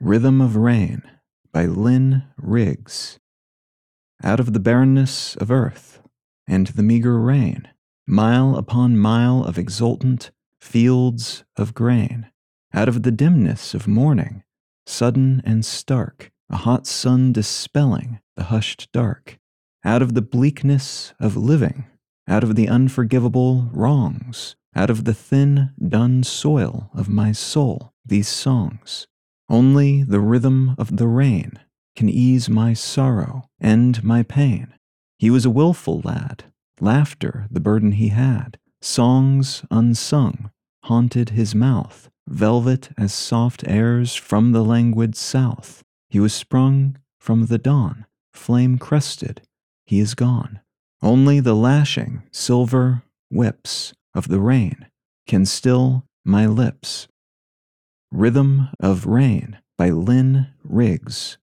Rhythm of Rain by Lynn Riggs. Out of the barrenness of earth and the meager rain, mile upon mile of exultant fields of grain, out of the dimness of morning, sudden and stark, a hot sun dispelling the hushed dark, out of the bleakness of living, out of the unforgivable wrongs, out of the thin, dun soil of my soul, these songs only the rhythm of the rain can ease my sorrow, end my pain. He was a wilful lad, laughter the burden he had, songs unsung haunted his mouth, velvet as soft airs from the languid south. He was sprung from the dawn, flame crested, he is gone. Only the lashing silver whips of the rain can still my lips Rhythm of Rain by Lynn Riggs.